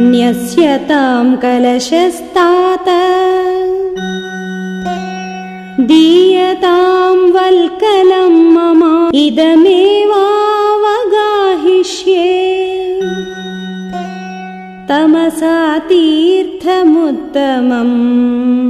न्यस्यताम् कलशस्तात। दीयताम् वल्कलम् तमसा तीर्थमुत्तमम्।